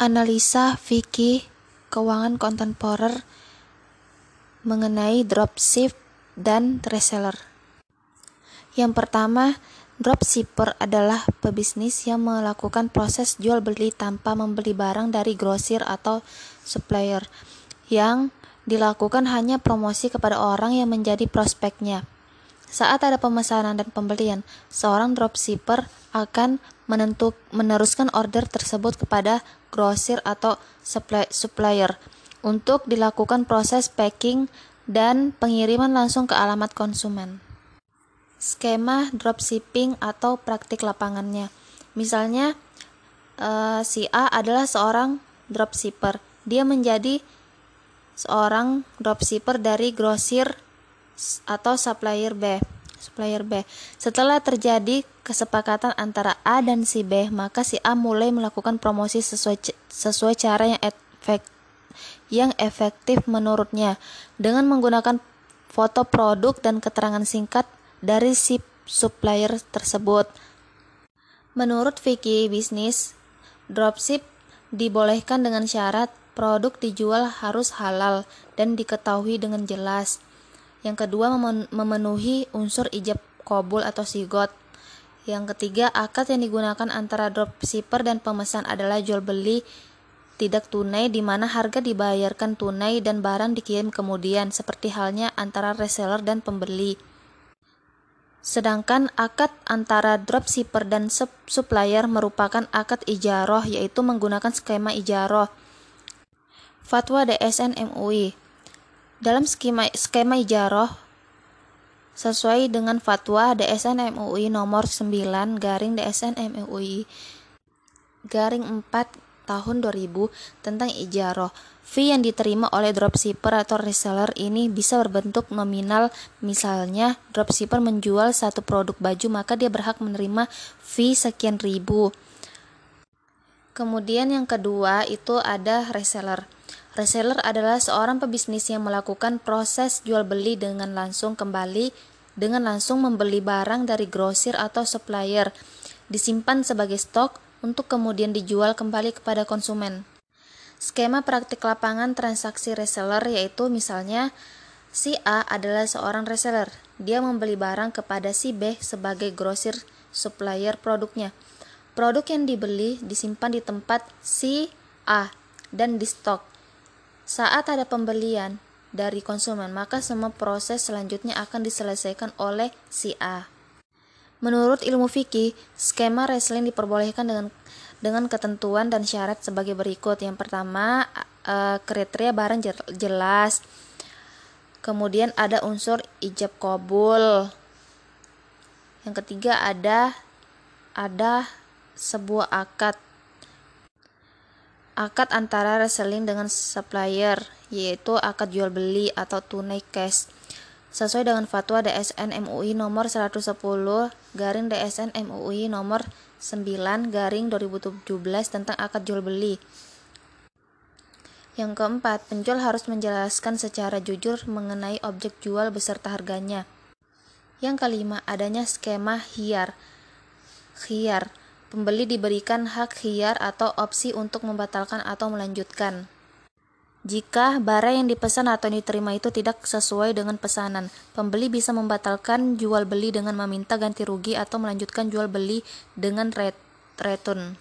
Analisa fikih keuangan kontemporer mengenai dropship dan reseller. Yang pertama, dropshipper adalah pebisnis yang melakukan proses jual beli tanpa membeli barang dari grosir atau supplier yang dilakukan hanya promosi kepada orang yang menjadi prospeknya. Saat ada pemesanan dan pembelian, seorang dropshipper akan menentuk, meneruskan order tersebut kepada grosir atau supplier untuk dilakukan proses packing dan pengiriman langsung ke alamat konsumen. Skema dropshipping atau praktik lapangannya. Misalnya, uh, si A adalah seorang dropshipper. Dia menjadi seorang dropshipper dari grosir atau supplier B. Supplier B. Setelah terjadi kesepakatan antara A dan si B, maka si A mulai melakukan promosi sesuai sesuai cara yang efek, yang efektif menurutnya dengan menggunakan foto produk dan keterangan singkat dari si supplier tersebut. Menurut Vicky bisnis, dropship dibolehkan dengan syarat produk dijual harus halal dan diketahui dengan jelas. Yang kedua memenuhi unsur ijab kobul atau sigot. Yang ketiga, akad yang digunakan antara dropshipper dan pemesan adalah jual beli tidak tunai di mana harga dibayarkan tunai dan barang dikirim kemudian seperti halnya antara reseller dan pembeli. Sedangkan akad antara dropshipper dan supplier merupakan akad ijaroh yaitu menggunakan skema ijaroh. Fatwa DSN MUI dalam skema, skema ijaroh sesuai dengan fatwa DSN MUI nomor 9 garing DSN MUI garing 4 tahun 2000 tentang ijaroh. Fee yang diterima oleh dropshipper atau reseller ini bisa berbentuk nominal. Misalnya, dropshipper menjual satu produk baju, maka dia berhak menerima fee sekian ribu. Kemudian yang kedua itu ada reseller. Reseller adalah seorang pebisnis yang melakukan proses jual beli dengan langsung kembali dengan langsung membeli barang dari grosir atau supplier, disimpan sebagai stok untuk kemudian dijual kembali kepada konsumen. Skema praktik lapangan transaksi reseller yaitu misalnya si A adalah seorang reseller. Dia membeli barang kepada si B sebagai grosir supplier produknya. Produk yang dibeli disimpan di tempat si A dan di stok saat ada pembelian dari konsumen, maka semua proses selanjutnya akan diselesaikan oleh si A. Menurut ilmu fikih, skema wrestling diperbolehkan dengan dengan ketentuan dan syarat sebagai berikut. Yang pertama, e, kriteria barang jelas. Kemudian ada unsur ijab kabul. Yang ketiga ada ada sebuah akad akad antara reselling dengan supplier, yaitu akad jual beli atau tunai cash. Sesuai dengan fatwa DSN MUI nomor 110 garing DSN MUI nomor 9 garing 2017 tentang akad jual beli. Yang keempat, penjual harus menjelaskan secara jujur mengenai objek jual beserta harganya. Yang kelima, adanya skema hiar. Hiar Pembeli diberikan hak hiar atau opsi untuk membatalkan atau melanjutkan. Jika barang yang dipesan atau diterima itu tidak sesuai dengan pesanan, pembeli bisa membatalkan jual beli dengan meminta ganti rugi atau melanjutkan jual beli dengan return.